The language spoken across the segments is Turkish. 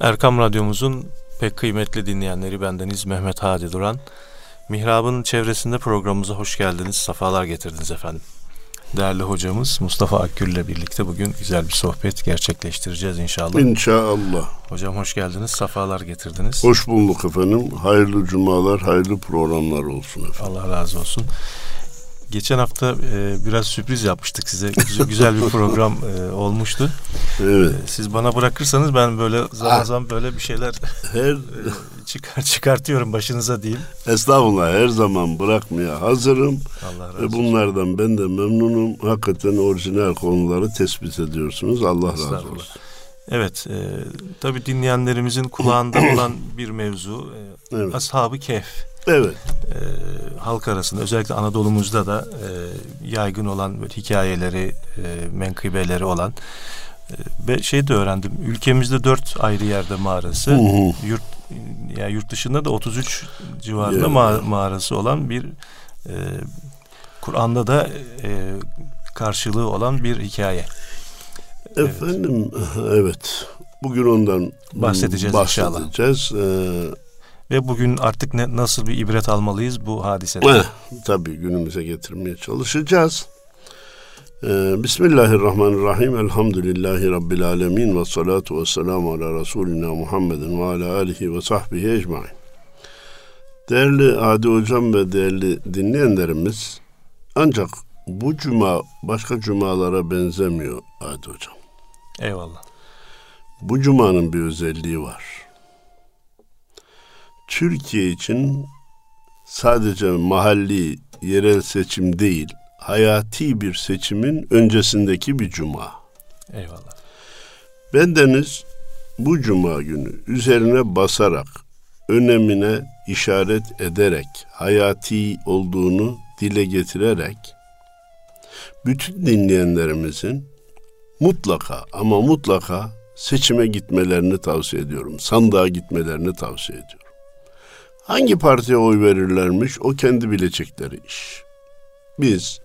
Erkam Radyomuzun pek kıymetli dinleyenleri bendeniz Mehmet Hadi Duran. Mihrab'ın çevresinde programımıza hoş geldiniz, safalar getirdiniz efendim. Değerli hocamız Mustafa Akgül ile birlikte bugün güzel bir sohbet gerçekleştireceğiz inşallah. İnşallah. Hocam hoş geldiniz, safalar getirdiniz. Hoş bulduk efendim. Hayırlı cumalar, hayırlı programlar olsun efendim. Allah razı olsun. Geçen hafta e, biraz sürpriz yapmıştık size. Güzel, güzel bir program e, olmuştu. Evet. E, siz bana bırakırsanız ben böyle zaman ah. zaman böyle bir şeyler her e, çıkar çıkartıyorum başınıza diyeyim. Estağfurullah her zaman bırakmaya hazırım. Allah razı olsun. Ve bunlardan ben de memnunum. Hakikaten orijinal konuları tespit ediyorsunuz. Allah razı olsun. Evet, e, tabi dinleyenlerimizin kulağında olan bir mevzu e, evet. Ashab-ı Kehf. Evet. E, halk arasında özellikle Anadolu'muzda da e, yaygın olan böyle hikayeleri, e, menkıbeleri olan e, ve şey de öğrendim. Ülkemizde dört ayrı yerde mağarası, hı hı. yurt yani yurt dışında da 33 civarında ma- mağarası olan bir e, Kur'an'da da e, karşılığı olan bir hikaye. Efendim evet. evet. Bugün ondan bahsedeceğiz, bahsedeceğiz. inşallah. Ee, ve bugün artık ne, nasıl bir ibret almalıyız bu hadiseden? Eh, tabii günümüze getirmeye çalışacağız. Ee, Bismillahirrahmanirrahim. Elhamdülillahi Rabbil alemin. Ve salatu ve selamu ala Resulina Muhammedin ve ala alihi ve sahbihi ecmain. Değerli Adi Hocam ve değerli dinleyenlerimiz ancak bu cuma başka cumalara benzemiyor Adi Hocam. Eyvallah. Bu cumanın bir özelliği var. Türkiye için sadece mahalli, yerel seçim değil, hayati bir seçimin öncesindeki bir cuma. Eyvallah. Bendeniz bu cuma günü üzerine basarak, önemine işaret ederek, hayati olduğunu dile getirerek bütün dinleyenlerimizin mutlaka ama mutlaka seçime gitmelerini tavsiye ediyorum. Sandığa gitmelerini tavsiye ediyorum. Hangi partiye oy verirlermiş o kendi bilecekleri iş. Biz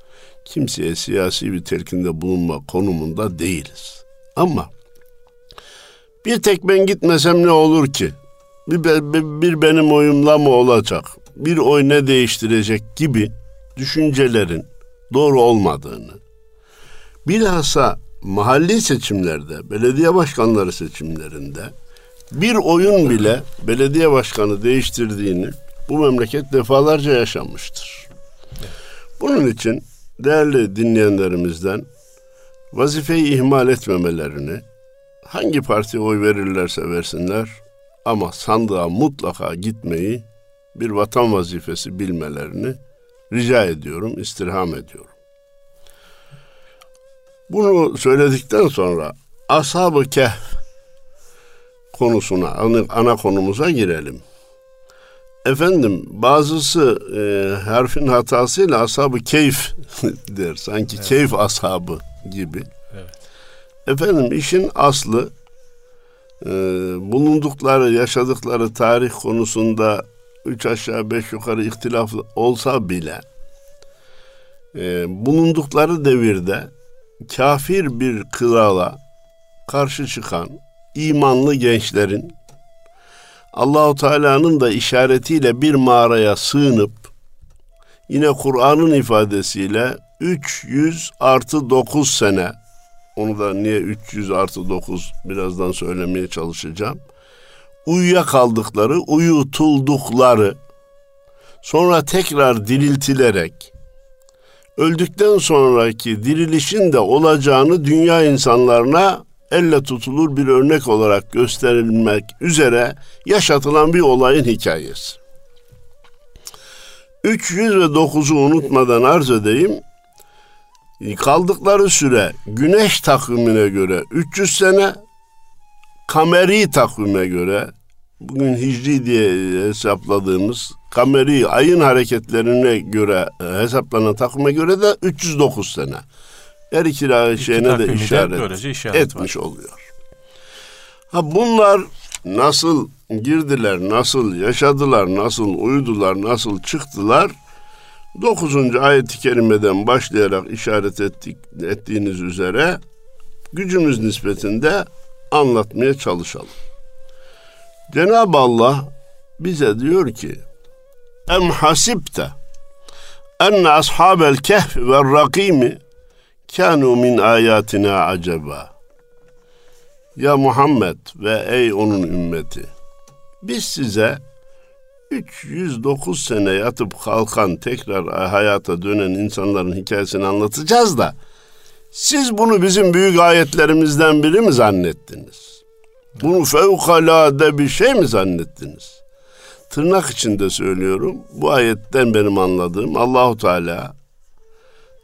kimseye siyasi bir telkinde bulunma konumunda değiliz. Ama bir tek ben gitmesem ne olur ki? Bir, bir, bir benim oyumla mı olacak? Bir oy ne değiştirecek gibi düşüncelerin doğru olmadığını, bilhassa mahalli seçimlerde, belediye başkanları seçimlerinde bir oyun bile belediye başkanı değiştirdiğini bu memleket defalarca yaşanmıştır. Bunun için değerli dinleyenlerimizden vazifeyi ihmal etmemelerini, hangi partiye oy verirlerse versinler ama sandığa mutlaka gitmeyi bir vatan vazifesi bilmelerini rica ediyorum, istirham ediyorum. Bunu söyledikten sonra Ashab-ı Kehf konusuna, ana, konumuza girelim. Efendim bazısı e, harfin hatasıyla ashabı keyif der. Sanki evet. keyif ashabı gibi. Evet. Efendim işin aslı e, bulundukları, yaşadıkları tarih konusunda üç aşağı beş yukarı ihtilaf olsa bile e, bulundukları devirde kafir bir krala karşı çıkan imanlı gençlerin Allahu Teala'nın da işaretiyle bir mağaraya sığınıp yine Kur'an'ın ifadesiyle 300 artı 9 sene onu da niye 300 artı 9 birazdan söylemeye çalışacağım. Uyuya kaldıkları, uyutuldukları, sonra tekrar diriltilerek, öldükten sonraki dirilişin de olacağını dünya insanlarına elle tutulur bir örnek olarak gösterilmek üzere yaşatılan bir olayın hikayesi. 309'u unutmadan arz edeyim. Kaldıkları süre güneş takvimine göre 300 sene, kameri takvime göre bugün hicri diye hesapladığımız kameri ayın hareketlerine göre hesaplanan takvime göre de 309 sene her iki şeyine de işaret, işaret etmiş var. oluyor. Ha bunlar nasıl girdiler, nasıl yaşadılar, nasıl uyudular, nasıl çıktılar? 9. ayet-i kerimeden başlayarak işaret ettik, ettiğiniz üzere gücümüz nispetinde anlatmaya çalışalım. Cenab-ı Allah bize diyor ki Em hasibte enne ashabel kehf ve rakimi kanu min ayatina acaba. Ya Muhammed ve ey onun ümmeti biz size 309 sene yatıp kalkan tekrar hayata dönen insanların hikayesini anlatacağız da siz bunu bizim büyük ayetlerimizden biri mi zannettiniz? Bunu fevkalade bir şey mi zannettiniz? Tırnak içinde söylüyorum. Bu ayetten benim anladığım Allahu Teala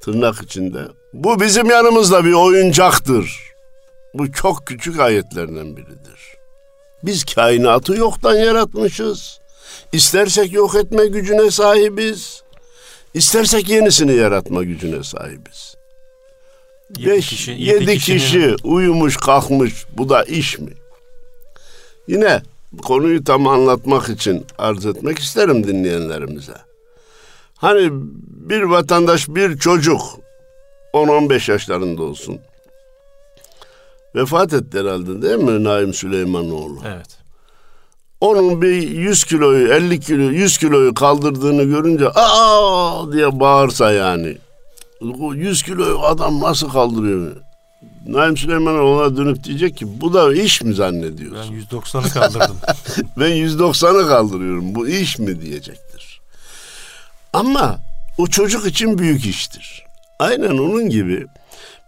tırnak içinde bu bizim yanımızda bir oyuncaktır. Bu çok küçük ayetlerden biridir. Biz kainatı yoktan yaratmışız. İstersek yok etme gücüne sahibiz. İstersek yenisini yaratma gücüne sahibiz. Yedi Beş, kişi, yedi, yedi kişi uyumuş kalkmış. Bu da iş mi? Yine konuyu tam anlatmak için arz etmek isterim dinleyenlerimize. Hani bir vatandaş bir çocuk 10-15 yaşlarında olsun. Vefat etti herhalde değil mi Naim Süleymanoğlu? Evet. Onun bir 100 kiloyu, 50 kilo, 100 kiloyu kaldırdığını görünce aa diye bağırsa yani. 100 kiloyu adam nasıl kaldırıyor? Naim Süleymanoğlu ona dönüp diyecek ki bu da iş mi zannediyorsun? Ben 190'ı kaldırdım. ben 190'ı kaldırıyorum. Bu iş mi diyecektir. Ama o çocuk için büyük iştir. Aynen onun gibi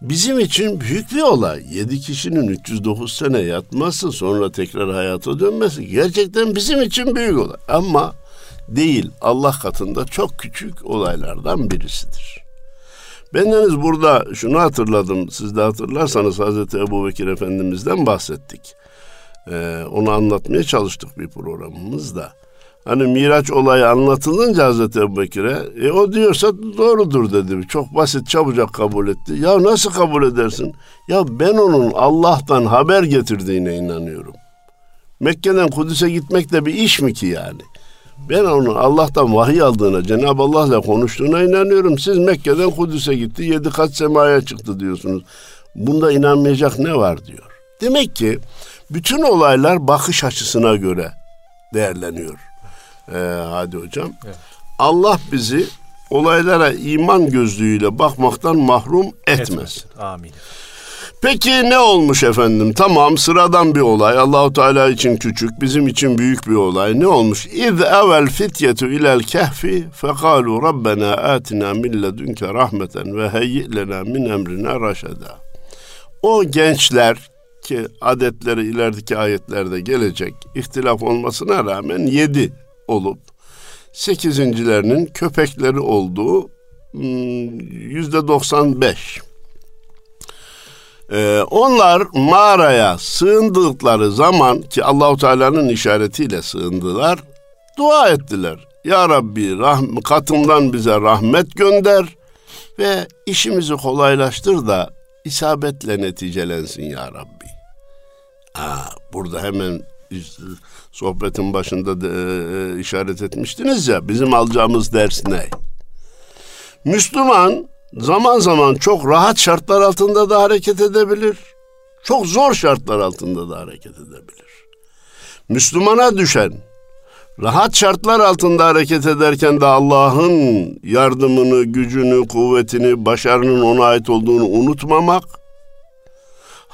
bizim için büyük bir olay. Yedi kişinin 309 sene yatması sonra tekrar hayata dönmesi gerçekten bizim için büyük olay. Ama değil Allah katında çok küçük olaylardan birisidir. Bendeniz burada şunu hatırladım. Siz de hatırlarsanız Hazreti Ebu Bekir Efendimiz'den bahsettik. Ee, onu anlatmaya çalıştık bir programımızda. Hani Miraç olayı anlatılınca Hazreti Ebu Bekir'e e, o diyorsa doğrudur dedi. Çok basit çabucak kabul etti. Ya nasıl kabul edersin? Ya ben onun Allah'tan haber getirdiğine inanıyorum. Mekke'den Kudüs'e gitmek de bir iş mi ki yani? Ben onun Allah'tan vahiy aldığına, Cenab-ı Allah'la konuştuğuna inanıyorum. Siz Mekke'den Kudüs'e gitti, yedi kat semaya çıktı diyorsunuz. Bunda inanmayacak ne var diyor. Demek ki bütün olaylar bakış açısına göre değerleniyor. Ee, hadi hocam. Evet. Allah bizi olaylara iman gözlüğüyle bakmaktan mahrum etmez. Etmesin. Amin. Peki ne olmuş efendim? Tamam sıradan bir olay. Allahu Teala için küçük, bizim için büyük bir olay. Ne olmuş? İz evvel fityetu ilel kehfi fekalu rabbena atina min ledunke rahmeten ve heyyi lena min emrina raşeda. O gençler ki adetleri ilerideki ayetlerde gelecek ihtilaf olmasına rağmen yedi olup sekizincilerinin köpekleri olduğu hmm, yüzde doksan beş ee, onlar mağaraya sığındıkları zaman ki Allahu Teala'nın işaretiyle sığındılar, dua ettiler. Ya Rabbi rahm- katından bize rahmet gönder ve işimizi kolaylaştır da isabetle neticelensin ya Rabbi. Aa, burada hemen sohbetin başında da, e, işaret etmiştiniz ya bizim alacağımız ders ne? Müslüman zaman zaman çok rahat şartlar altında da hareket edebilir. Çok zor şartlar altında da hareket edebilir. Müslümana düşen rahat şartlar altında hareket ederken de Allah'ın yardımını, gücünü, kuvvetini, başarının ona ait olduğunu unutmamak,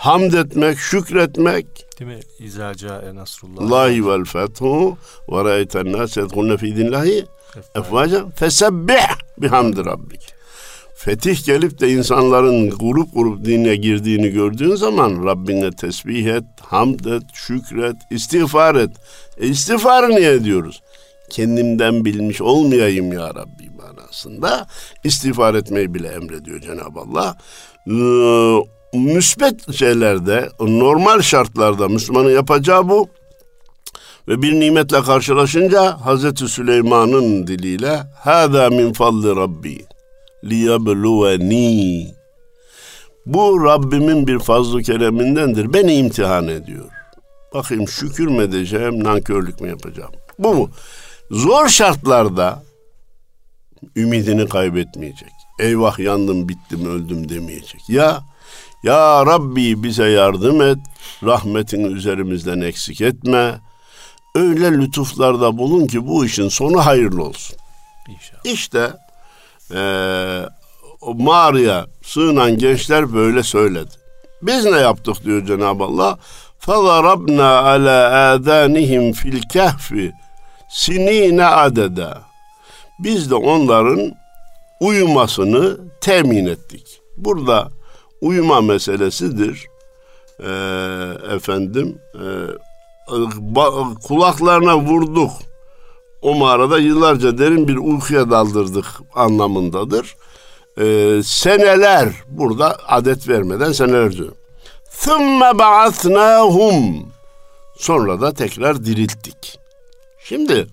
hamd etmek, şükretmek. Değil mi? İzâ câe nasrullah. Allahi vel fethu ve râeyten nâs yedhulne fî dinlâhi efvâca fesebbih bihamdi rabbik fetih gelip de insanların grup grup dine girdiğini gördüğün zaman Rabbine tesbih et, hamd et, şükret, istiğfar et. E istiğfarı niye ediyoruz? Kendimden bilmiş olmayayım ya Rabbi manasında istiğfar etmeyi bile emrediyor Cenab-ı Allah. Ee, müsbet şeylerde, normal şartlarda Müslümanın yapacağı bu. Ve bir nimetle karşılaşınca Hazreti Süleyman'ın diliyle "Hâzâ min fadli Rabbi." liyabluveni. Bu Rabbimin bir fazl-ı keremindendir. Beni imtihan ediyor. Bakayım şükür mü edeceğim, nankörlük mü yapacağım? Bu mu? Zor şartlarda ümidini kaybetmeyecek. Eyvah yandım, bittim, öldüm demeyecek. Ya ya Rabbi bize yardım et, rahmetin üzerimizden eksik etme. öyle lütuflarda bulun ki bu işin sonu hayırlı olsun. İnşallah. İşte eee o mağaraya sığınan gençler böyle söyledi. Biz ne yaptık diyor Cenab-ı Allah. فَضَرَبْنَا عَلَى آذَانِهِمْ فِي الْكَهْفِ sinine adeda. Biz de onların uyumasını temin ettik. Burada uyuma meselesidir. Ee, efendim e, ba- kulaklarına vurduk. O mağarada yıllarca derin bir uykuya daldırdık anlamındadır. Ee, seneler burada adet vermeden senelerce. ثُمَّ بَعَثْنَاهُمْ Sonra da tekrar dirilttik. Şimdi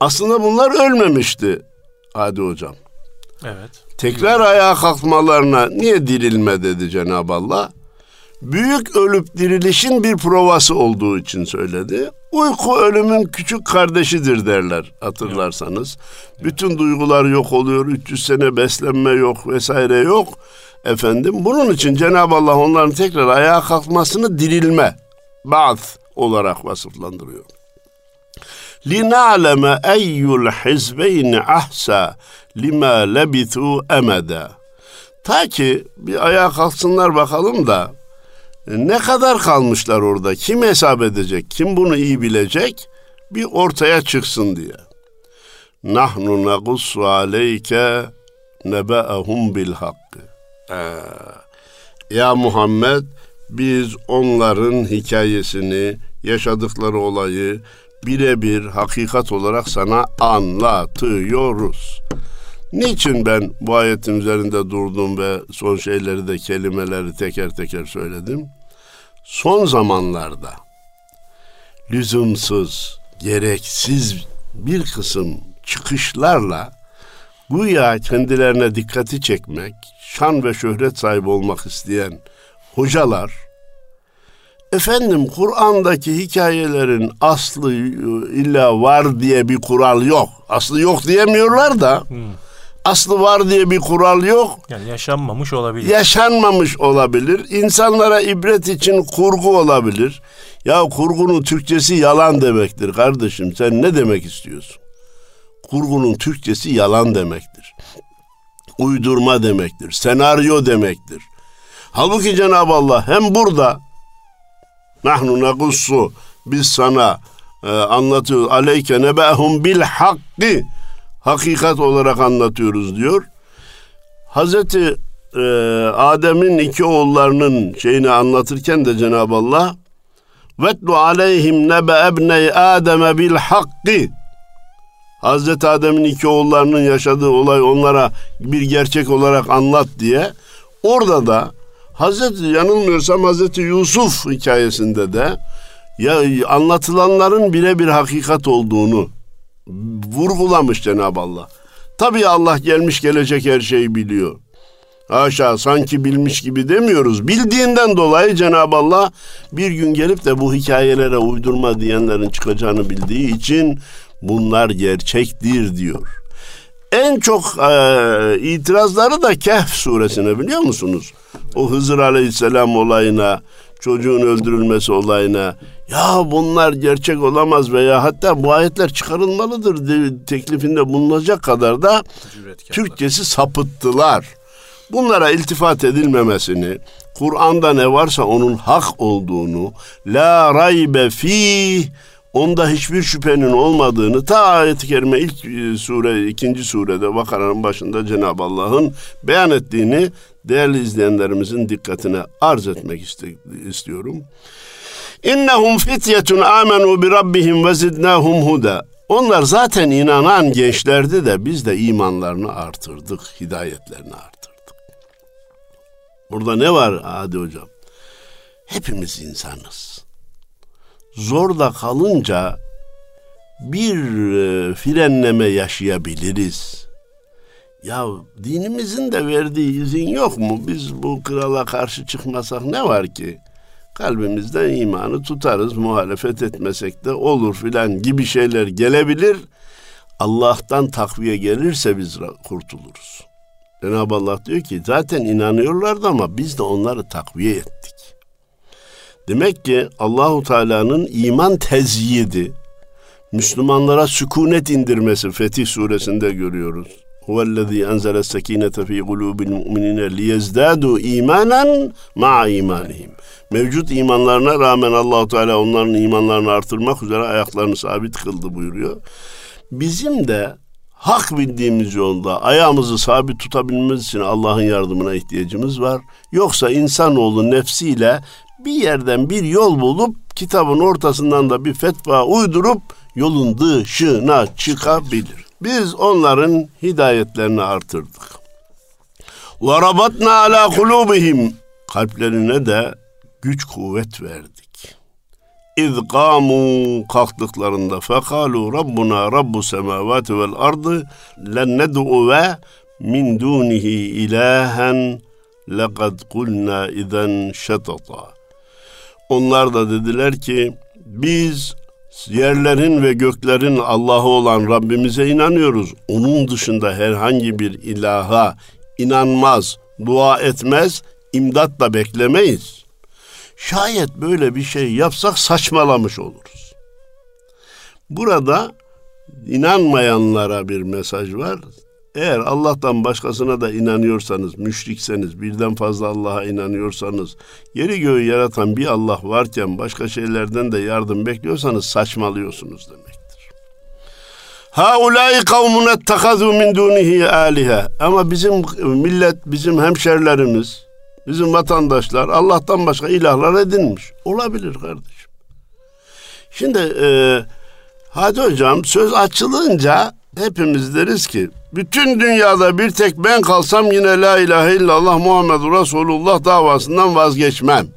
aslında bunlar ölmemişti Hadi hocam. Evet. Tekrar ayağa kalkmalarına niye dirilme dedi Cenab-ı Allah? Büyük ölüp dirilişin bir provası olduğu için söyledi. Uyku ölümün küçük kardeşidir derler hatırlarsanız. Bütün duygular yok oluyor, 300 sene beslenme yok vesaire yok. Efendim bunun için Cenab-ı Allah onların tekrar ayağa kalkmasını dirilme, ba'th olarak vasıflandırıyor linaleme eyyul hizbeyni ahsa lima lebithu emeda. Ta ki bir ayağa kalksınlar bakalım da e, ne kadar kalmışlar orada? Kim hesap edecek? Kim bunu iyi bilecek? Bir ortaya çıksın diye. Nahnu nagussu aleyke nebe'ehum bil. Ee. Ya Muhammed biz onların hikayesini, yaşadıkları olayı, birebir hakikat olarak sana anlatıyoruz. Niçin ben bu ayetin üzerinde durdum ve son şeyleri de kelimeleri teker teker söyledim? Son zamanlarda lüzumsuz, gereksiz bir kısım çıkışlarla güya kendilerine dikkati çekmek, şan ve şöhret sahibi olmak isteyen hocalar Efendim Kur'an'daki hikayelerin aslı illa var diye bir kural yok. Aslı yok diyemiyorlar da. Hmm. Aslı var diye bir kural yok. Yani yaşanmamış olabilir. Yaşanmamış olabilir. İnsanlara ibret için kurgu olabilir. Ya kurgunun Türkçesi yalan demektir kardeşim. Sen ne demek istiyorsun? Kurgunun Türkçesi yalan demektir. Uydurma demektir. Senaryo demektir. Halbuki Cenab-ı Allah hem burada Nahnu negussu biz sana e, anlatıyoruz. Aleyke nebehum bil hakkı hakikat olarak anlatıyoruz diyor. Hazreti e, Adem'in iki oğullarının şeyini anlatırken de Cenab-ı Allah vetlu aleyhim nebe ebney Adem'e bil hakkı Hazreti Adem'in iki oğullarının yaşadığı olay onlara bir gerçek olarak anlat diye orada da Hazreti yanılmıyorsam Hazreti Yusuf hikayesinde de ya anlatılanların birebir hakikat olduğunu vurgulamış Cenab-ı Allah. Tabii Allah gelmiş gelecek her şeyi biliyor. Haşa sanki bilmiş gibi demiyoruz. Bildiğinden dolayı Cenab-ı Allah bir gün gelip de bu hikayelere uydurma diyenlerin çıkacağını bildiği için bunlar gerçektir diyor. En çok e, itirazları da Kehf suresine biliyor musunuz? O Hızır Aleyhisselam olayına, çocuğun öldürülmesi olayına ya bunlar gerçek olamaz veya hatta bu ayetler çıkarılmalıdır teklifinde bulunacak kadar da Türkçesi sapıttılar. Bunlara iltifat edilmemesini, Kur'an'da ne varsa onun hak olduğunu, la raybe fi onda hiçbir şüphenin olmadığını ta ayet-i kerime ilk e, sure, ikinci surede Bakara'nın başında Cenab-ı Allah'ın beyan ettiğini değerli izleyenlerimizin dikkatine arz etmek istiyorum. İnnehum fityetun amenu bi rabbihim ve zidnahum huda. Onlar zaten inanan gençlerdi de biz de imanlarını artırdık, hidayetlerini artırdık. Burada ne var Adi hocam? Hepimiz insanız. Zorda kalınca bir e, frenleme yaşayabiliriz. Ya dinimizin de verdiği izin yok mu? Biz bu krala karşı çıkmasak ne var ki? Kalbimizden imanı tutarız, muhalefet etmesek de olur filan gibi şeyler gelebilir. Allah'tan takviye gelirse biz kurtuluruz. Cenab-ı Allah diyor ki zaten inanıyorlardı ama biz de onları takviye ettik. Demek ki Allahu Teala'nın iman tezyidi Müslümanlara sükunet indirmesi Fetih suresinde görüyoruz. Huvellezî enzele sekînete fî kulûbil mu'minine liyezdâdû imanen ma'a imanihim. Mevcut imanlarına rağmen Allahu Teala onların imanlarını artırmak üzere ayaklarını sabit kıldı buyuruyor. Bizim de hak bildiğimiz yolda ayağımızı sabit tutabilmemiz için Allah'ın yardımına ihtiyacımız var. Yoksa insanoğlu nefsiyle bir yerden bir yol bulup kitabın ortasından da bir fetva uydurup yolun dışına çıkabilir. Biz onların hidayetlerini artırdık. Rabatna ala kulubihim kalplerine de güç kuvvet verdik. İz kamu kalktıklarında Rabbu semavati vel ardı len ned'u ve min dunihi ilahen lekad kulna izen şetata. Onlar da dediler ki biz yerlerin ve göklerin Allah'ı olan Rabbimize inanıyoruz. Onun dışında herhangi bir ilaha inanmaz, dua etmez, imdat da beklemeyiz. Şayet böyle bir şey yapsak saçmalamış oluruz. Burada inanmayanlara bir mesaj var. Eğer Allah'tan başkasına da inanıyorsanız, müşrikseniz, birden fazla Allah'a inanıyorsanız, yeri göğü yaratan bir Allah varken başka şeylerden de yardım bekliyorsanız saçmalıyorsunuz demektir. Haulâi kavmun ettehazû min dûnihi âlihe. Ama bizim millet, bizim hemşerilerimiz, bizim vatandaşlar Allah'tan başka ilahlar edinmiş. Olabilir kardeşim. Şimdi e, Hadi hocam söz açılınca hepimiz deriz ki bütün dünyada bir tek ben kalsam yine la ilahe illallah Muhammed Resulullah davasından vazgeçmem.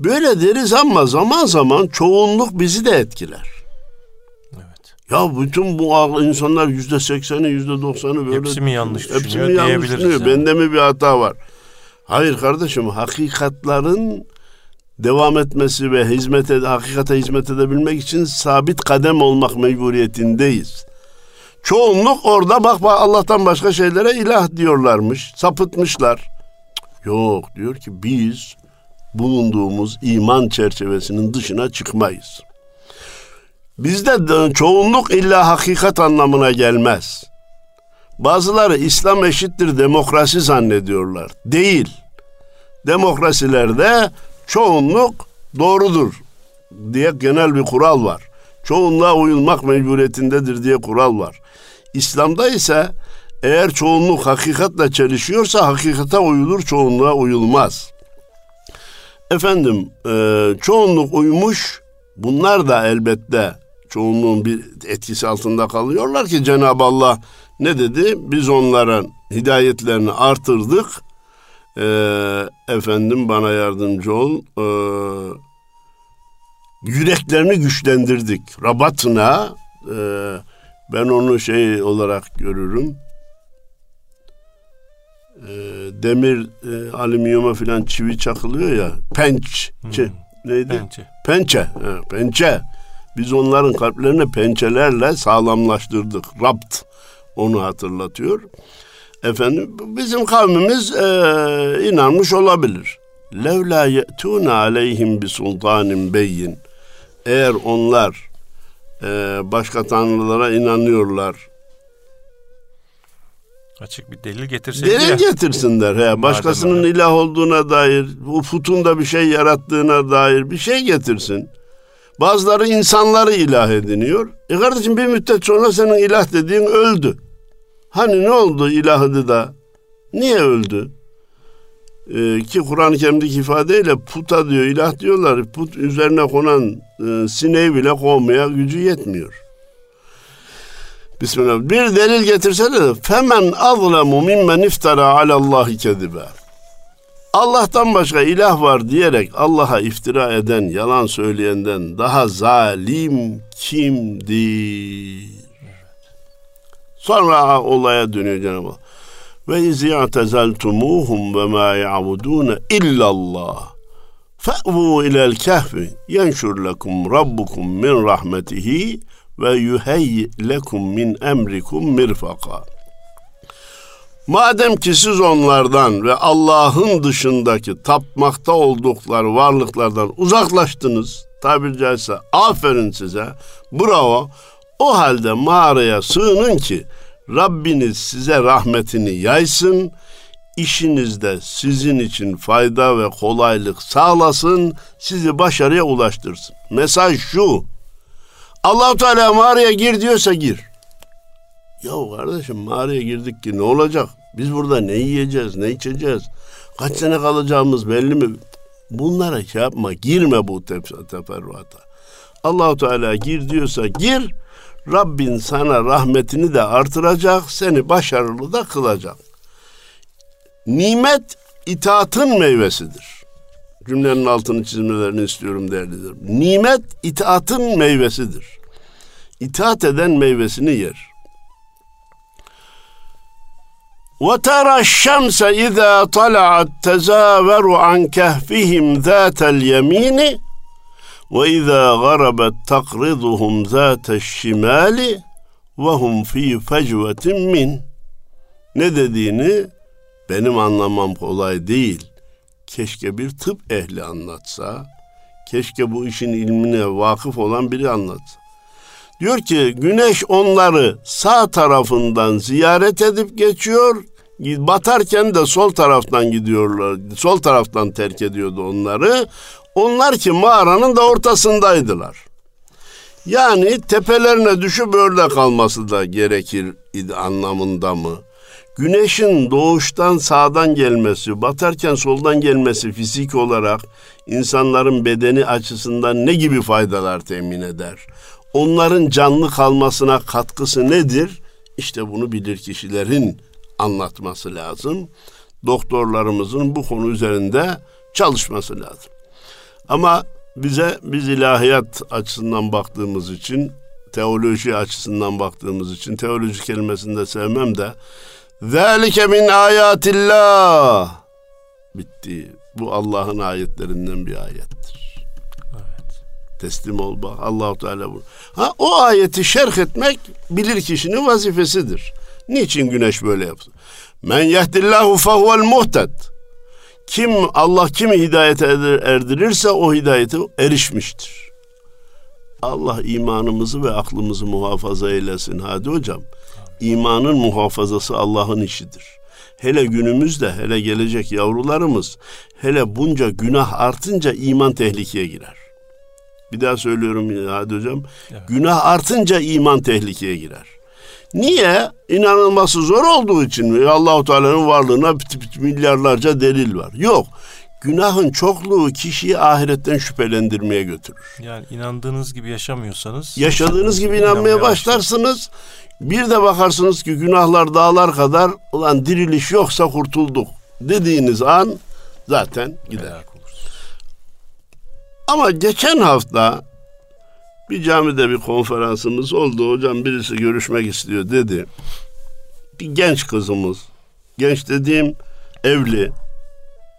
Böyle deriz ama zaman zaman çoğunluk bizi de etkiler. Evet. Ya bütün bu insanlar yüzde sekseni, yüzde doksanı böyle... Hepsi mi yanlış düşünüyor hepsi mi yanlış diyebiliriz düşünüyor. yani. Bende mi bir hata var? Hayır kardeşim hakikatların devam etmesi ve hizmete, hakikate hizmet edebilmek için sabit kadem olmak mecburiyetindeyiz. Çoğunluk orada bak Allah'tan başka şeylere ilah diyorlarmış, sapıtmışlar. Yok diyor ki biz bulunduğumuz iman çerçevesinin dışına çıkmayız. Bizde de çoğunluk illa hakikat anlamına gelmez. Bazıları İslam eşittir demokrasi zannediyorlar. Değil. Demokrasilerde çoğunluk doğrudur diye genel bir kural var. Çoğunluğa uyulmak mecburiyetindedir diye kural var. İslam'da ise eğer çoğunluk hakikatle çelişiyorsa hakikate uyulur, çoğunluğa uyulmaz. Efendim, e, çoğunluk uymuş, bunlar da elbette çoğunluğun bir etkisi altında kalıyorlar ki Cenab-ı Allah ne dedi? Biz onların hidayetlerini artırdık, ee, efendim bana yardımcı ol. Ee, yüreklerini güçlendirdik. Rabatına e, ben onu şey olarak görürüm. E, demir e, alüminyuma filan çivi çakılıyor ya. Penç. çi- neydi? Bence. Pençe. Ha, pençe. Biz onların kalplerini pençelerle sağlamlaştırdık. Rapt onu hatırlatıyor. Efendim bizim kavmimiz e, inanmış olabilir. Levla ye'tûne aleyhim bi sultanin beyyin. Eğer onlar e, başka tanrılara inanıyorlar. Açık bir delil getirseydi Delil getirsinler. He, başkasının öyle. ilah olduğuna dair, bu putun da bir şey yarattığına dair bir şey getirsin. Bazıları insanları ilah ediniyor. E kardeşim bir müddet sonra senin ilah dediğin öldü. Hani ne oldu ilahı da? Niye öldü? Ee, ki Kur'an-ı Kerim'deki ifadeyle puta diyor, ilah diyorlar. Put üzerine konan e, sineği bile kovmaya gücü yetmiyor. Bismillah. Bir delil getirsene de femen azlemu mimmen iftara alallahi kedibe. Allah'tan başka ilah var diyerek Allah'a iftira eden, yalan söyleyenden daha zalim kimdir? Sonra olaya dönüyor Cenab-ı Allah. Ve izi atezeltumuhum ve ma ya'budune illallah. Fe'vu ilel kehfi yenşur lekum rabbukum min rahmetihi ve yuheyyi lekum min emrikum mirfaka. Madem ki siz onlardan ve Allah'ın dışındaki tapmakta oldukları varlıklardan uzaklaştınız, tabiri caizse aferin size, bravo. O halde mağaraya sığının ki Rabbiniz size rahmetini yaysın, işinizde sizin için fayda ve kolaylık sağlasın, sizi başarıya ulaştırsın. Mesaj şu, allah Teala mağaraya gir diyorsa gir. Ya kardeşim mağaraya girdik ki ne olacak? Biz burada ne yiyeceğiz, ne içeceğiz? Kaç sene kalacağımız belli mi? Bunlara şey yapma, girme bu teferruata. Allahu Teala gir diyorsa gir. Rabbin sana rahmetini de artıracak, seni başarılı da kılacak. Nimet itaatın meyvesidir. Cümlenin altını çizmelerini istiyorum değerlidir. Nimet itaatın meyvesidir. İtaat eden meyvesini yer. وترى الشمس إذا طلعت تزاور عن كهفهم ذات اليمين ve izâ garabet takriduhum zâte şimali ve hum fî fecvetin min. Ne dediğini benim anlamam kolay değil. Keşke bir tıp ehli anlatsa, keşke bu işin ilmine vakıf olan biri anlatsa. Diyor ki güneş onları sağ tarafından ziyaret edip geçiyor. Batarken de sol taraftan gidiyorlar. Sol taraftan terk ediyordu onları. Onlar ki mağaranın da ortasındaydılar. Yani tepelerine düşüp öyle kalması da gerekir anlamında mı? Güneşin doğuştan sağdan gelmesi, batarken soldan gelmesi fizik olarak insanların bedeni açısından ne gibi faydalar temin eder? onların canlı kalmasına katkısı nedir? İşte bunu bilir kişilerin anlatması lazım. Doktorlarımızın bu konu üzerinde çalışması lazım. Ama bize biz ilahiyat açısından baktığımız için, teoloji açısından baktığımız için teoloji kelimesini de sevmem de Zalike min ayatillah bitti. Bu Allah'ın ayetlerinden bir ayettir. Teslim ol bak. Allahu Teala bu. Ha o ayeti şerh etmek bilir kişinin vazifesidir. Niçin güneş böyle yaptı? Men yehdillahu fehuvel muhted. Kim Allah kimi hidayete erdirirse o hidayete erişmiştir. Allah imanımızı ve aklımızı muhafaza eylesin. Hadi hocam. İmanın muhafazası Allah'ın işidir. Hele günümüzde, hele gelecek yavrularımız, hele bunca günah artınca iman tehlikeye girer. Bir daha söylüyorum hadi hocam. Evet. Günah artınca iman tehlikeye girer. Niye? İnanılması zor olduğu için mi? Allahu Teala'nın varlığına milyarlarca delil var. Yok. Günahın çokluğu kişiyi ahiretten şüphelendirmeye götürür. Yani inandığınız gibi yaşamıyorsanız yaşadığınız gibi inanmaya başlarsınız. Bir de bakarsınız ki günahlar dağlar kadar ulan diriliş yoksa kurtulduk dediğiniz an zaten gider. Ama geçen hafta bir camide bir konferansımız oldu. Hocam birisi görüşmek istiyor dedi. Bir genç kızımız. Genç dediğim evli.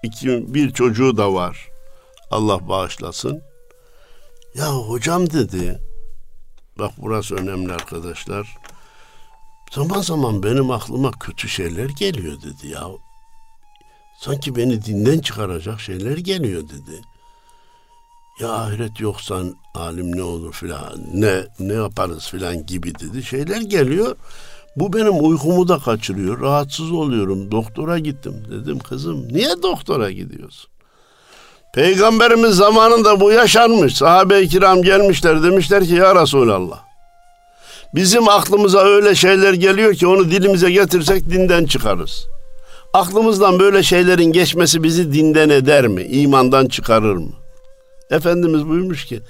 iki, bir çocuğu da var. Allah bağışlasın. Ya hocam dedi. Bak burası önemli arkadaşlar. Zaman zaman benim aklıma kötü şeyler geliyor dedi ya. Sanki beni dinden çıkaracak şeyler geliyor dedi ya ahiret yoksan alim ne olur filan ne ne yaparız filan gibi dedi şeyler geliyor. Bu benim uykumu da kaçırıyor. Rahatsız oluyorum. Doktora gittim. Dedim kızım niye doktora gidiyorsun? Peygamberimiz zamanında bu yaşanmış. Sahabe-i kiram gelmişler demişler ki ya Resulallah. Bizim aklımıza öyle şeyler geliyor ki onu dilimize getirsek dinden çıkarız. Aklımızdan böyle şeylerin geçmesi bizi dinden eder mi? İmandan çıkarır mı? Efendimiz buyurmuş ki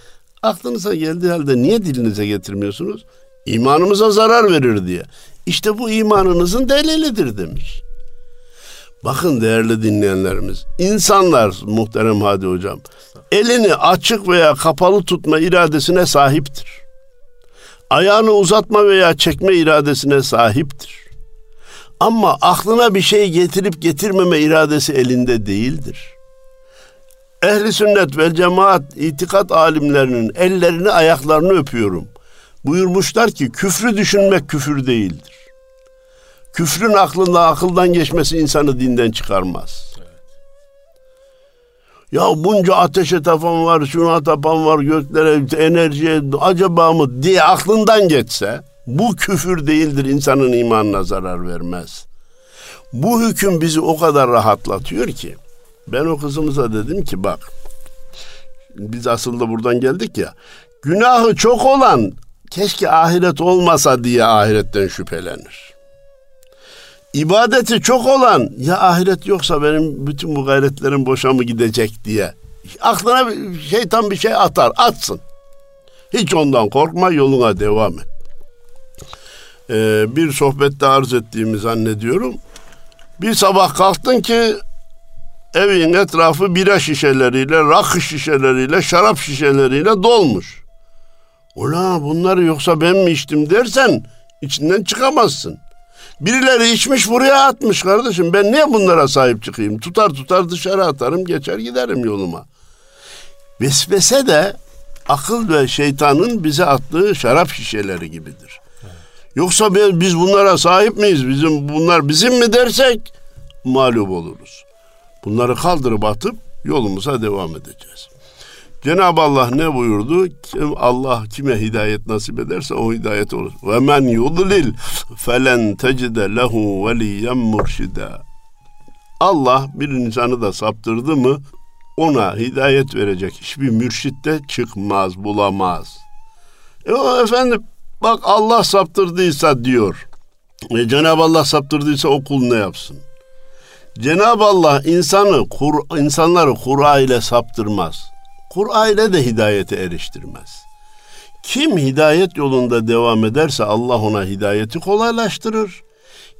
aklınıza geldiği halde niye dilinize getirmiyorsunuz? İmanımıza zarar verir diye. İşte bu imanınızın delilidir demiş. Bakın değerli dinleyenlerimiz, insanlar muhterem Hadi Hocam, elini açık veya kapalı tutma iradesine sahiptir. Ayağını uzatma veya çekme iradesine sahiptir. Ama aklına bir şey getirip getirmeme iradesi elinde değildir ehli sünnet ve cemaat itikat alimlerinin ellerini ayaklarını öpüyorum. Buyurmuşlar ki küfrü düşünmek küfür değildir. Küfrün aklında akıldan geçmesi insanı dinden çıkarmaz. Ya bunca ateşe tapan var, şuna tapan var, göklere, enerjiye acaba mı diye aklından geçse bu küfür değildir insanın imanına zarar vermez. Bu hüküm bizi o kadar rahatlatıyor ki ben o kızımıza dedim ki bak biz aslında buradan geldik ya günahı çok olan keşke ahiret olmasa diye ahiretten şüphelenir. İbadeti çok olan ya ahiret yoksa benim bütün bu gayretlerim boşa mı gidecek diye. Aklına şeytan bir şey atar, atsın. Hiç ondan korkma, yoluna devam et. Ee, bir sohbette arz ettiğimi zannediyorum. Bir sabah kalktın ki evin etrafı bira şişeleriyle, rakı şişeleriyle, şarap şişeleriyle dolmuş. Ula bunları yoksa ben mi içtim dersen içinden çıkamazsın. Birileri içmiş buraya atmış kardeşim. Ben niye bunlara sahip çıkayım? Tutar tutar dışarı atarım geçer giderim yoluma. Vesvese de akıl ve şeytanın bize attığı şarap şişeleri gibidir. Yoksa biz bunlara sahip miyiz? Bizim bunlar bizim mi dersek mağlup oluruz. Bunları kaldırıp atıp yolumuza devam edeceğiz. Cenab-ı Allah ne buyurdu? Kim, Allah kime hidayet nasip ederse o hidayet olur. Ve men yudlil felen tecide lehu veliyen murşida. Allah bir insanı da saptırdı mı ona hidayet verecek hiçbir mürşit de çıkmaz, bulamaz. E o efendim bak Allah saptırdıysa diyor. E Cenab-ı Allah saptırdıysa o kul ne yapsın? Cenab-ı Allah insanı kur, insanları Kur'a ile saptırmaz. Kur'a ile de hidayete eriştirmez. Kim hidayet yolunda devam ederse Allah ona hidayeti kolaylaştırır.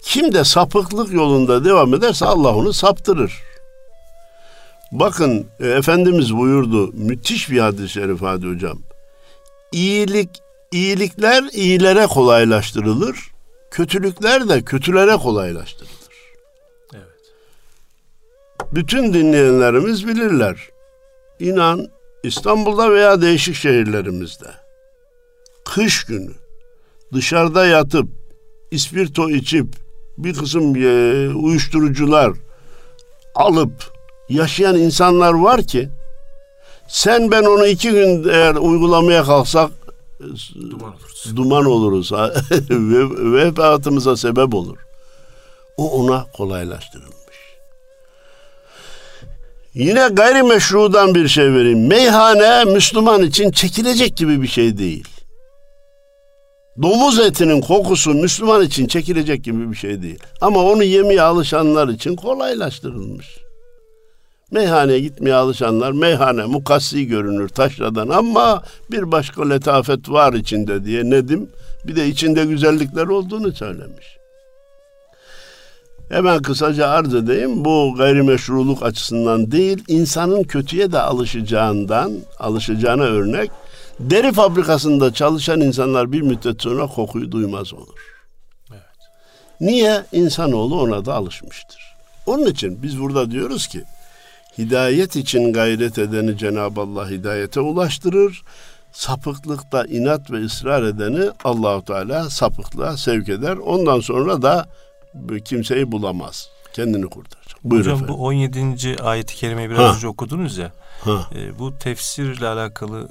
Kim de sapıklık yolunda devam ederse Allah onu saptırır. Bakın e, Efendimiz buyurdu müthiş bir hadis-i şerif hadi hocam. İyilik, iyilikler iyilere kolaylaştırılır. Kötülükler de kötülere kolaylaştırılır. Bütün dinleyenlerimiz bilirler. İnan İstanbul'da veya değişik şehirlerimizde kış günü dışarıda yatıp ispirto içip bir kısım e, uyuşturucular alıp yaşayan insanlar var ki sen ben onu iki gün eğer uygulamaya kalksak duman oluruz, duman oluruz ve, ve hayatımıza sebep olur. O ona kolaylaştırılmış. Yine gayrimeşrudan bir şey vereyim. Meyhane Müslüman için çekilecek gibi bir şey değil. Domuz etinin kokusu Müslüman için çekilecek gibi bir şey değil. Ama onu yemeye alışanlar için kolaylaştırılmış. Meyhaneye gitmeye alışanlar meyhane mukassi görünür taşradan ama bir başka letafet var içinde diye Nedim bir de içinde güzellikler olduğunu söylemiş. Hemen kısaca arz edeyim. Bu gayrimeşruluk açısından değil, insanın kötüye de alışacağından, alışacağına örnek. Deri fabrikasında çalışan insanlar bir müddet sonra kokuyu duymaz olur. Evet. Niye? İnsanoğlu ona da alışmıştır. Onun için biz burada diyoruz ki, hidayet için gayret edeni Cenab-ı Allah hidayete ulaştırır. Sapıklıkta inat ve ısrar edeni Allahu Teala sapıklığa sevk eder. Ondan sonra da kimseyi bulamaz. Kendini kurtaracak. Buyur Hocam efendim. bu 17. ayet-i kerimeyi biraz ha. önce okudunuz ya. Ha. E, bu tefsirle alakalı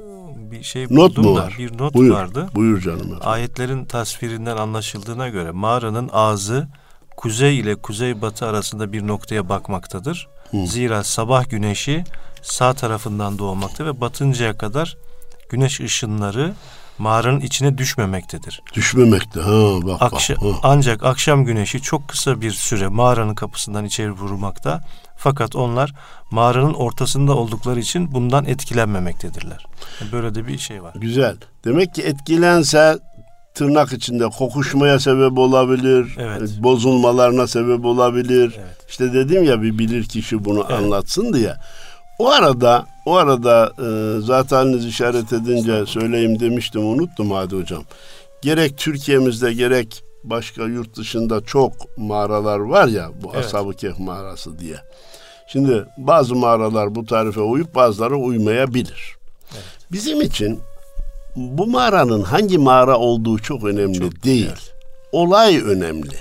bir şey not mu var? Bir not Buyur. vardı. Buyur canım. Efendim. Ayetlerin tasvirinden anlaşıldığına göre mağaranın ağzı kuzey ile kuzeybatı arasında bir noktaya bakmaktadır. Hı. Zira sabah güneşi sağ tarafından doğmakta ve batıncaya kadar güneş ışınları mağaranın içine düşmemektedir. Düşmemekte. Ha bak Akşa, bak. Ha. Ancak akşam güneşi çok kısa bir süre mağaranın kapısından içeri vurmakta. Fakat onlar mağaranın ortasında oldukları için bundan etkilenmemektedirler. Böyle de bir şey var. Güzel. Demek ki etkilense tırnak içinde kokuşmaya sebep olabilir. Evet. Bozulmalarına sebep olabilir. Evet. İşte dedim ya bir bilir kişi bunu evet. anlatsın diye. O arada o arada e, zaten işaret edince söyleyeyim demiştim unuttum hadi hocam. Gerek Türkiye'mizde gerek başka yurt dışında çok mağaralar var ya bu evet. Ashab-ı Kehf mağarası diye. Şimdi bazı mağaralar bu tarife uyup bazıları uymayabilir. Evet. Bizim için bu mağaranın hangi mağara olduğu çok önemli çok değil. Güzel. Olay önemli.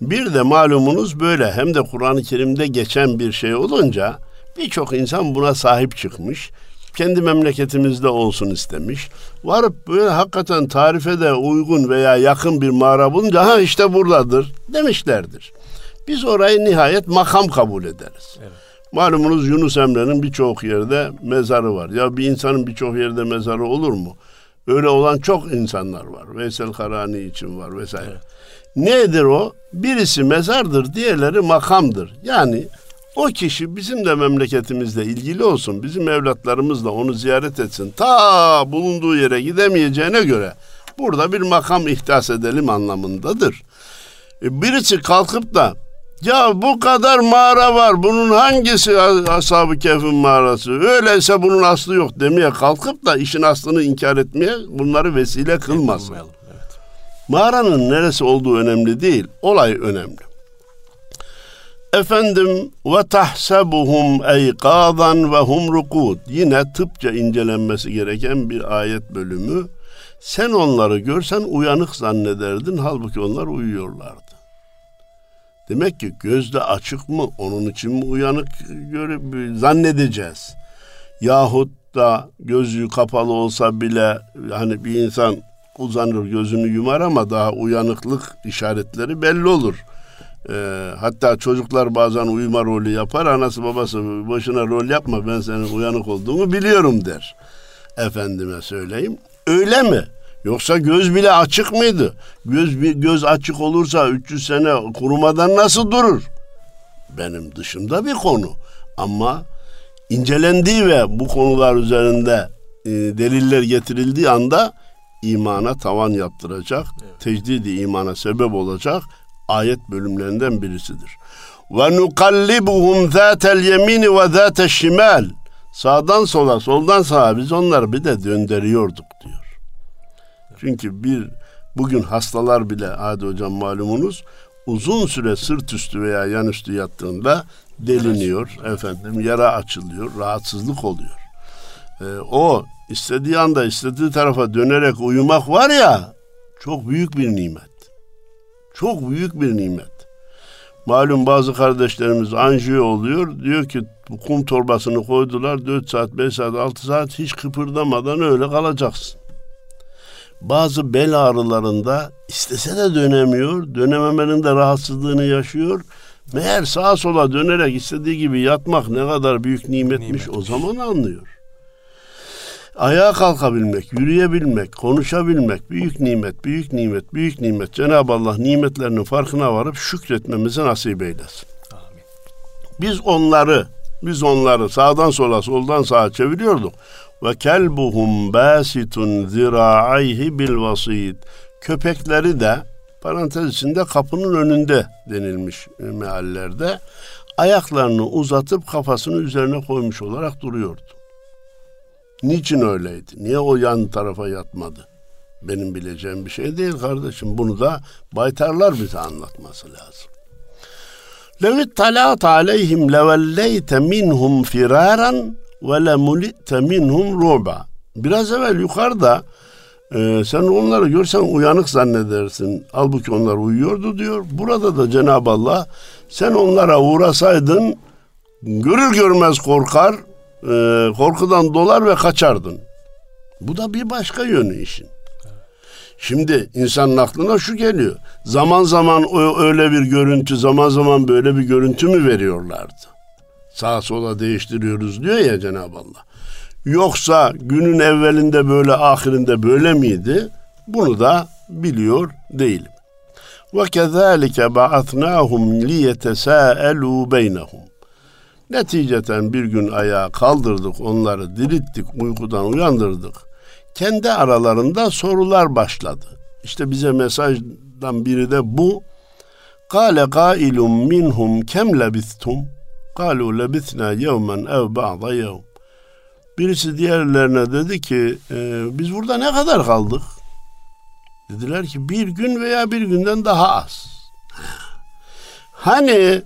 Bir de malumunuz böyle hem de Kur'an-ı Kerim'de geçen bir şey olunca Birçok insan buna sahip çıkmış. Kendi memleketimizde olsun istemiş. Varıp böyle hakikaten tarife de uygun veya yakın bir mağara bulunca ha işte buradadır demişlerdir. Biz orayı nihayet makam kabul ederiz. Evet. Malumunuz Yunus Emre'nin birçok yerde mezarı var. Ya bir insanın birçok yerde mezarı olur mu? Öyle olan çok insanlar var. Veysel Karani için var vesaire. Evet. Nedir o? Birisi mezardır, diğerleri makamdır. Yani o kişi bizim de memleketimizle ilgili olsun. Bizim evlatlarımız da onu ziyaret etsin. Ta bulunduğu yere gidemeyeceğine göre burada bir makam ihdas edelim anlamındadır. E, birisi kalkıp da ya bu kadar mağara var. Bunun hangisi Ashab-ı Kehf'in mağarası? Öyleyse bunun aslı yok demeye kalkıp da işin aslını inkar etmeye bunları vesile kılmasın. Evet. Mağaranın neresi olduğu önemli değil. Olay önemli. Efendim ve tahsebuhum eyqadan ve hum rukud. Yine tıpça incelenmesi gereken bir ayet bölümü. Sen onları görsen uyanık zannederdin halbuki onlar uyuyorlardı. Demek ki gözde açık mı? Onun için mi uyanık görüp zannedeceğiz? Yahut da gözü kapalı olsa bile hani bir insan uzanır gözünü yumar ama daha uyanıklık işaretleri belli olur. Ee, hatta çocuklar bazen uyuma rolü yapar. Anası babası boşuna rol yapma ben senin uyanık olduğunu biliyorum der. Efendime söyleyeyim. Öyle mi? Yoksa göz bile açık mıydı? Göz bir göz açık olursa 300 sene kurumadan nasıl durur? Benim dışımda bir konu. Ama incelendiği ve bu konular üzerinde e, deliller getirildiği anda imana tavan yaptıracak, evet. tecdidi imana sebep olacak ayet bölümlerinden birisidir. Ve nukallibuhum zâtel yemini ve zâtel şimal. Sağdan sola, soldan sağa biz onları bir de döndürüyorduk diyor. Çünkü bir bugün hastalar bile hadi hocam malumunuz uzun süre sırt üstü veya yan üstü yattığında deliniyor efendim yara açılıyor rahatsızlık oluyor. Ee, o istediği anda istediği tarafa dönerek uyumak var ya çok büyük bir nimet. Çok büyük bir nimet. Malum bazı kardeşlerimiz anjiyo oluyor. Diyor ki kum torbasını koydular 4 saat, 5 saat, 6 saat hiç kıpırdamadan öyle kalacaksın bazı bel ağrılarında istese de dönemiyor, dönememenin de rahatsızlığını yaşıyor. Meğer sağa sola dönerek istediği gibi yatmak ne kadar büyük nimetmiş, nimetmiş. o zaman anlıyor. Ayağa kalkabilmek, yürüyebilmek, konuşabilmek büyük nimet, büyük nimet, büyük nimet. Cenab-ı Allah nimetlerinin farkına varıp şükretmemizi nasip eylesin. Amin. Biz onları, biz onları sağdan sola, soldan sağa çeviriyorduk ve kelbuhum basitun zira'ayhi bil vasit. Köpekleri de parantez içinde kapının önünde denilmiş meallerde ayaklarını uzatıp kafasını üzerine koymuş olarak duruyordu. Niçin öyleydi? Niye o yan tarafa yatmadı? Benim bileceğim bir şey değil kardeşim. Bunu da baytarlar bize anlatması lazım. Levit talat aleyhim levelleyte minhum firaran ve le mulite minhum ruba. Biraz evvel yukarıda e, sen onları görsen uyanık zannedersin. Halbuki onlar uyuyordu diyor. Burada da Cenab-ı Allah sen onlara uğrasaydın görür görmez korkar, e, korkudan dolar ve kaçardın. Bu da bir başka yönü işin. Şimdi insanın aklına şu geliyor. Zaman zaman öyle bir görüntü, zaman zaman böyle bir görüntü mü veriyorlardı? sağa sola değiştiriyoruz diyor ya Cenab-ı Allah. Yoksa günün evvelinde böyle ahirinde böyle miydi? Bunu da biliyor değilim. Ve kezalike ba'atnahum liyetesaelu beynehum. Neticeten bir gün ayağa kaldırdık onları dirilttik uykudan uyandırdık. Kendi aralarında sorular başladı. İşte bize mesajdan biri de bu. Kale gailum minhum kem lebistum. Kalu lebitna yevmen ev ba'da yevm. Birisi diğerlerine dedi ki e, biz burada ne kadar kaldık? Dediler ki bir gün veya bir günden daha az. Hani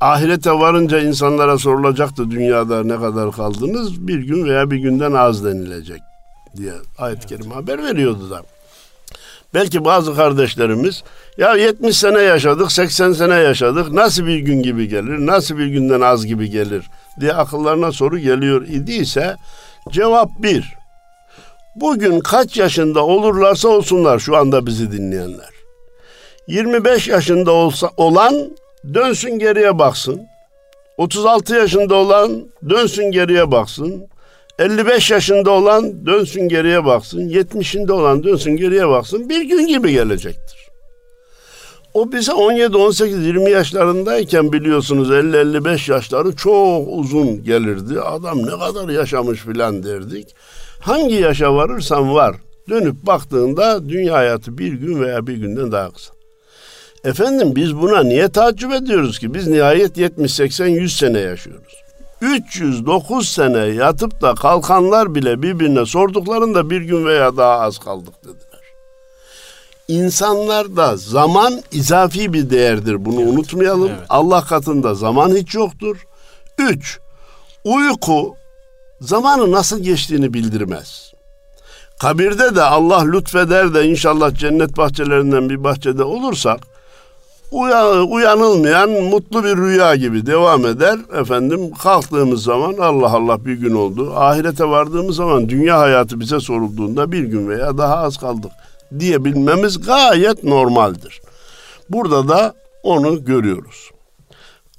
ahirete varınca insanlara sorulacaktı dünyada ne kadar kaldınız? Bir gün veya bir günden az denilecek diye ayet-i kerime haber veriyordu da. Belki bazı kardeşlerimiz ya 70 sene yaşadık, 80 sene yaşadık. Nasıl bir gün gibi gelir? Nasıl bir günden az gibi gelir diye akıllarına soru geliyor idiyse cevap bir. Bugün kaç yaşında olurlarsa olsunlar şu anda bizi dinleyenler. 25 yaşında olsa olan dönsün geriye baksın. 36 yaşında olan dönsün geriye baksın. 55 yaşında olan dönsün geriye baksın. 70'inde olan dönsün geriye baksın. Bir gün gibi gelecektir. O bize 17, 18, 20 yaşlarındayken biliyorsunuz 50-55 yaşları çok uzun gelirdi. Adam ne kadar yaşamış filan derdik. Hangi yaşa varırsan var. Dönüp baktığında dünya hayatı bir gün veya bir günden daha kısa. Efendim biz buna niye tacip ediyoruz ki? Biz nihayet 70, 80, 100 sene yaşıyoruz. 309 sene yatıp da kalkanlar bile birbirine sorduklarında bir gün veya daha az kaldık dediler. İnsanlarda zaman izafi bir değerdir. Bunu evet, unutmayalım. Evet. Allah katında zaman hiç yoktur. Üç, uyku zamanı nasıl geçtiğini bildirmez. Kabirde de Allah lütfeder de inşallah cennet bahçelerinden bir bahçede olursak uyanılmayan mutlu bir rüya gibi devam eder. Efendim kalktığımız zaman Allah Allah bir gün oldu. Ahirete vardığımız zaman dünya hayatı bize sorulduğunda bir gün veya daha az kaldık diyebilmemiz gayet normaldir. Burada da onu görüyoruz.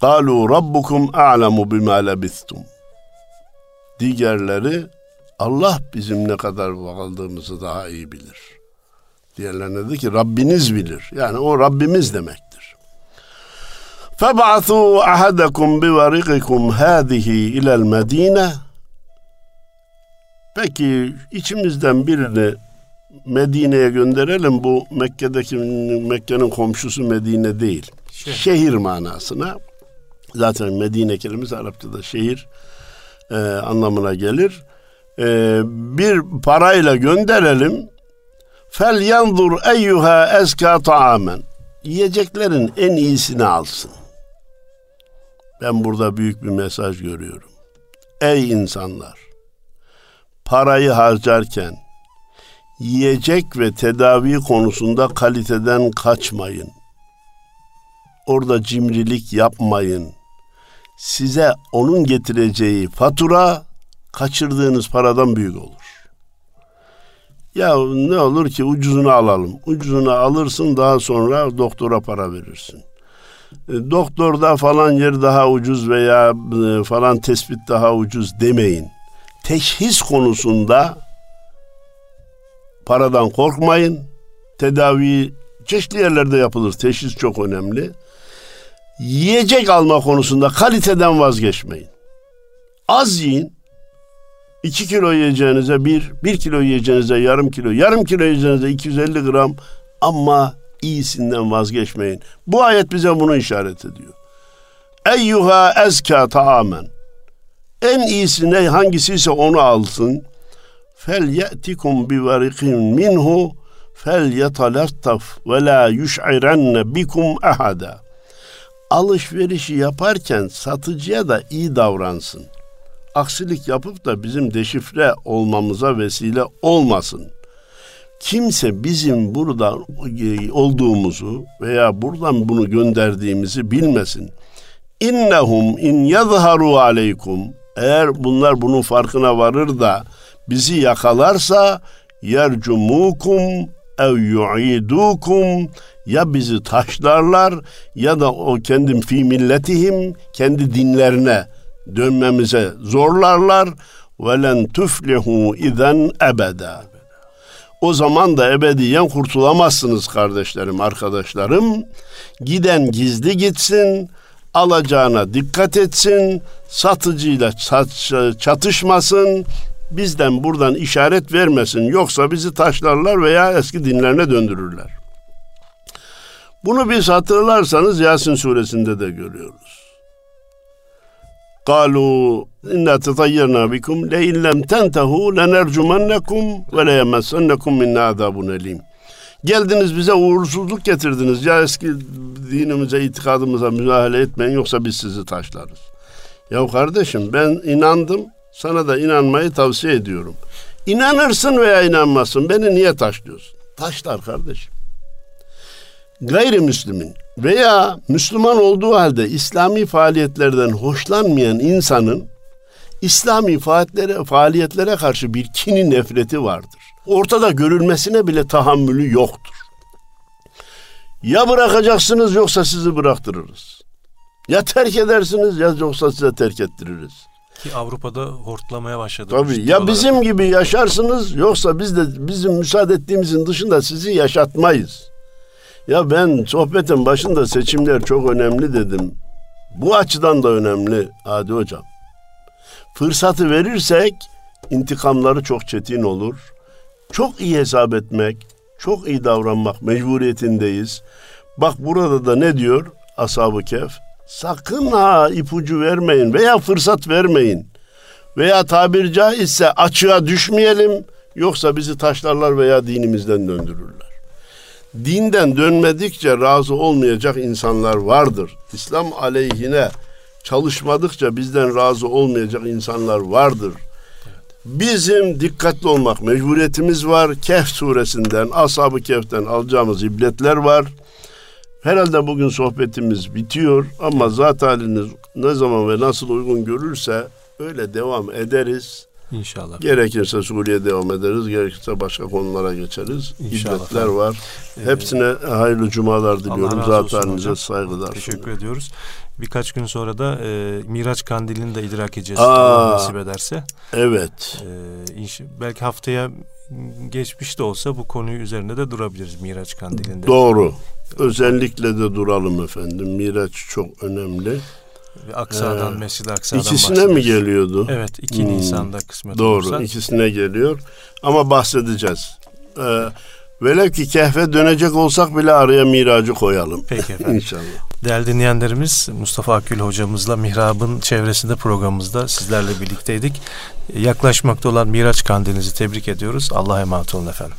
Kalu rabbukum a'lemu bima lebistum. Diğerleri Allah bizim ne kadar kaldığımızı daha iyi bilir. Diğerlerine dedi ki Rabbiniz bilir. Yani o Rabbimiz demektir. فَبَعَثُوا أَحَدَكُمْ بِوَرِقِكُمْ هَذِهِ اِلَى الْمَد۪ينَ Peki içimizden birini Medine'ye gönderelim. Bu Mekke'deki Mekke'nin komşusu Medine değil. Şehir, şehir manasına. Zaten Medine kelimesi Arapçada şehir e, anlamına gelir. E, bir parayla gönderelim. Fel yanzur eyyuha eska taamen. Yiyeceklerin en iyisini alsın. Ben burada büyük bir mesaj görüyorum. Ey insanlar! Parayı harcarken yiyecek ve tedavi konusunda kaliteden kaçmayın. Orada cimrilik yapmayın. Size onun getireceği fatura kaçırdığınız paradan büyük olur. Ya ne olur ki ucuzunu alalım. Ucuzunu alırsın daha sonra doktora para verirsin. E, doktorda falan yer daha ucuz veya e, falan tespit daha ucuz demeyin. Teşhis konusunda paradan korkmayın. Tedavi çeşitli yerlerde yapılır. Teşhis çok önemli. Yiyecek alma konusunda kaliteden vazgeçmeyin. Az yiyin. 2 kilo yiyeceğinize bir, bir kilo yiyeceğinize yarım kilo, yarım kilo yiyeceğinize 250 gram ama iyisinden vazgeçmeyin. Bu ayet bize bunu işaret ediyor. Eyyuha ezka taamen. En iyisi ne hangisiyse onu alsın. Fel ye'tikum bi variqin minhu fel yetalattaf ve la yuş'irenne bikum ahada. Alışverişi yaparken satıcıya da iyi davransın. Aksilik yapıp da bizim deşifre olmamıza vesile olmasın.'' Kimse bizim burada e, olduğumuzu veya buradan bunu gönderdiğimizi bilmesin. İnnehum in yazharu aleykum eğer bunlar bunun farkına varır da bizi yakalarsa yercumukum ev yu'idukum ya bizi taşlarlar ya da o kendim fi milletihim kendi dinlerine dönmemize zorlarlar ve len tuflihu izen ebeda. O zaman da ebediyen kurtulamazsınız kardeşlerim, arkadaşlarım. Giden gizli gitsin, alacağına dikkat etsin, satıcıyla çatışmasın, bizden buradan işaret vermesin. Yoksa bizi taşlarlar veya eski dinlerine döndürürler. Bunu biz hatırlarsanız Yasin suresinde de görüyoruz. قالوا إنا تطيرنا بكم لئن لم تنتهوا لنرجمنكم وليمسنكم منا عذاب أليم Geldiniz bize uğursuzluk getirdiniz. Ya eski dinimize, itikadımıza müdahale etmeyin yoksa biz sizi taşlarız. Ya kardeşim ben inandım. Sana da inanmayı tavsiye ediyorum. İnanırsın veya inanmazsın. Beni niye taşlıyorsun? Taşlar kardeşim gayrimüslimin veya Müslüman olduğu halde İslami faaliyetlerden hoşlanmayan insanın İslami faaliyetlere, faaliyetlere karşı bir kini nefreti vardır. Ortada görülmesine bile tahammülü yoktur. Ya bırakacaksınız yoksa sizi bıraktırırız. Ya terk edersiniz ya yoksa size terk ettiririz. Ki Avrupa'da hortlamaya başladı. Tabii ya olarak. bizim gibi yaşarsınız yoksa biz de bizim müsaade ettiğimizin dışında sizi yaşatmayız. Ya ben sohbetin başında seçimler çok önemli dedim. Bu açıdan da önemli Adi Hocam. Fırsatı verirsek intikamları çok çetin olur. Çok iyi hesap etmek, çok iyi davranmak mecburiyetindeyiz. Bak burada da ne diyor Ashab-ı Kehf? Sakın ha ipucu vermeyin veya fırsat vermeyin. Veya tabir caizse açığa düşmeyelim yoksa bizi taşlarlar veya dinimizden döndürürler. Dinden dönmedikçe razı olmayacak insanlar vardır. İslam aleyhine çalışmadıkça bizden razı olmayacak insanlar vardır. Bizim dikkatli olmak mecburiyetimiz var. Kehf suresinden, Ashab-ı Kehf'ten alacağımız ibretler var. Herhalde bugün sohbetimiz bitiyor ama zat haliniz ne zaman ve nasıl uygun görürse öyle devam ederiz. İnşallah. Gerekirse Suriye devam ederiz, gerekirse başka konulara geçeriz. İnşallah. İbretler var. Ee, Hepsine hayırlı cumalar diliyorum. Zat halinize saygılar. Teşekkür sunuyorum. ediyoruz. Birkaç gün sonra da e, Miraç Kandili'ni de idrak edeceğiz. Aa, nasip ederse. Evet. E, belki haftaya geçmiş de olsa bu konuyu üzerinde de durabiliriz Miraç Kandili'nde. Doğru. Özellikle de duralım efendim. Miraç çok önemli. Aksa'dan, ee, Mescid-i Aksa'dan İkisine mi geliyordu? Evet, 2 hmm, Nisan'da kısmet Doğru, olursa. ikisine geliyor. Ama bahsedeceğiz. Ee, Velev ki kehfe dönecek olsak bile araya miracı koyalım. Peki efendim. İnşallah. Değerli dinleyenlerimiz Mustafa Akgül hocamızla Mihrab'ın çevresinde programımızda sizlerle birlikteydik. Yaklaşmakta olan Miraç kandilinizi tebrik ediyoruz. Allah'a emanet olun efendim.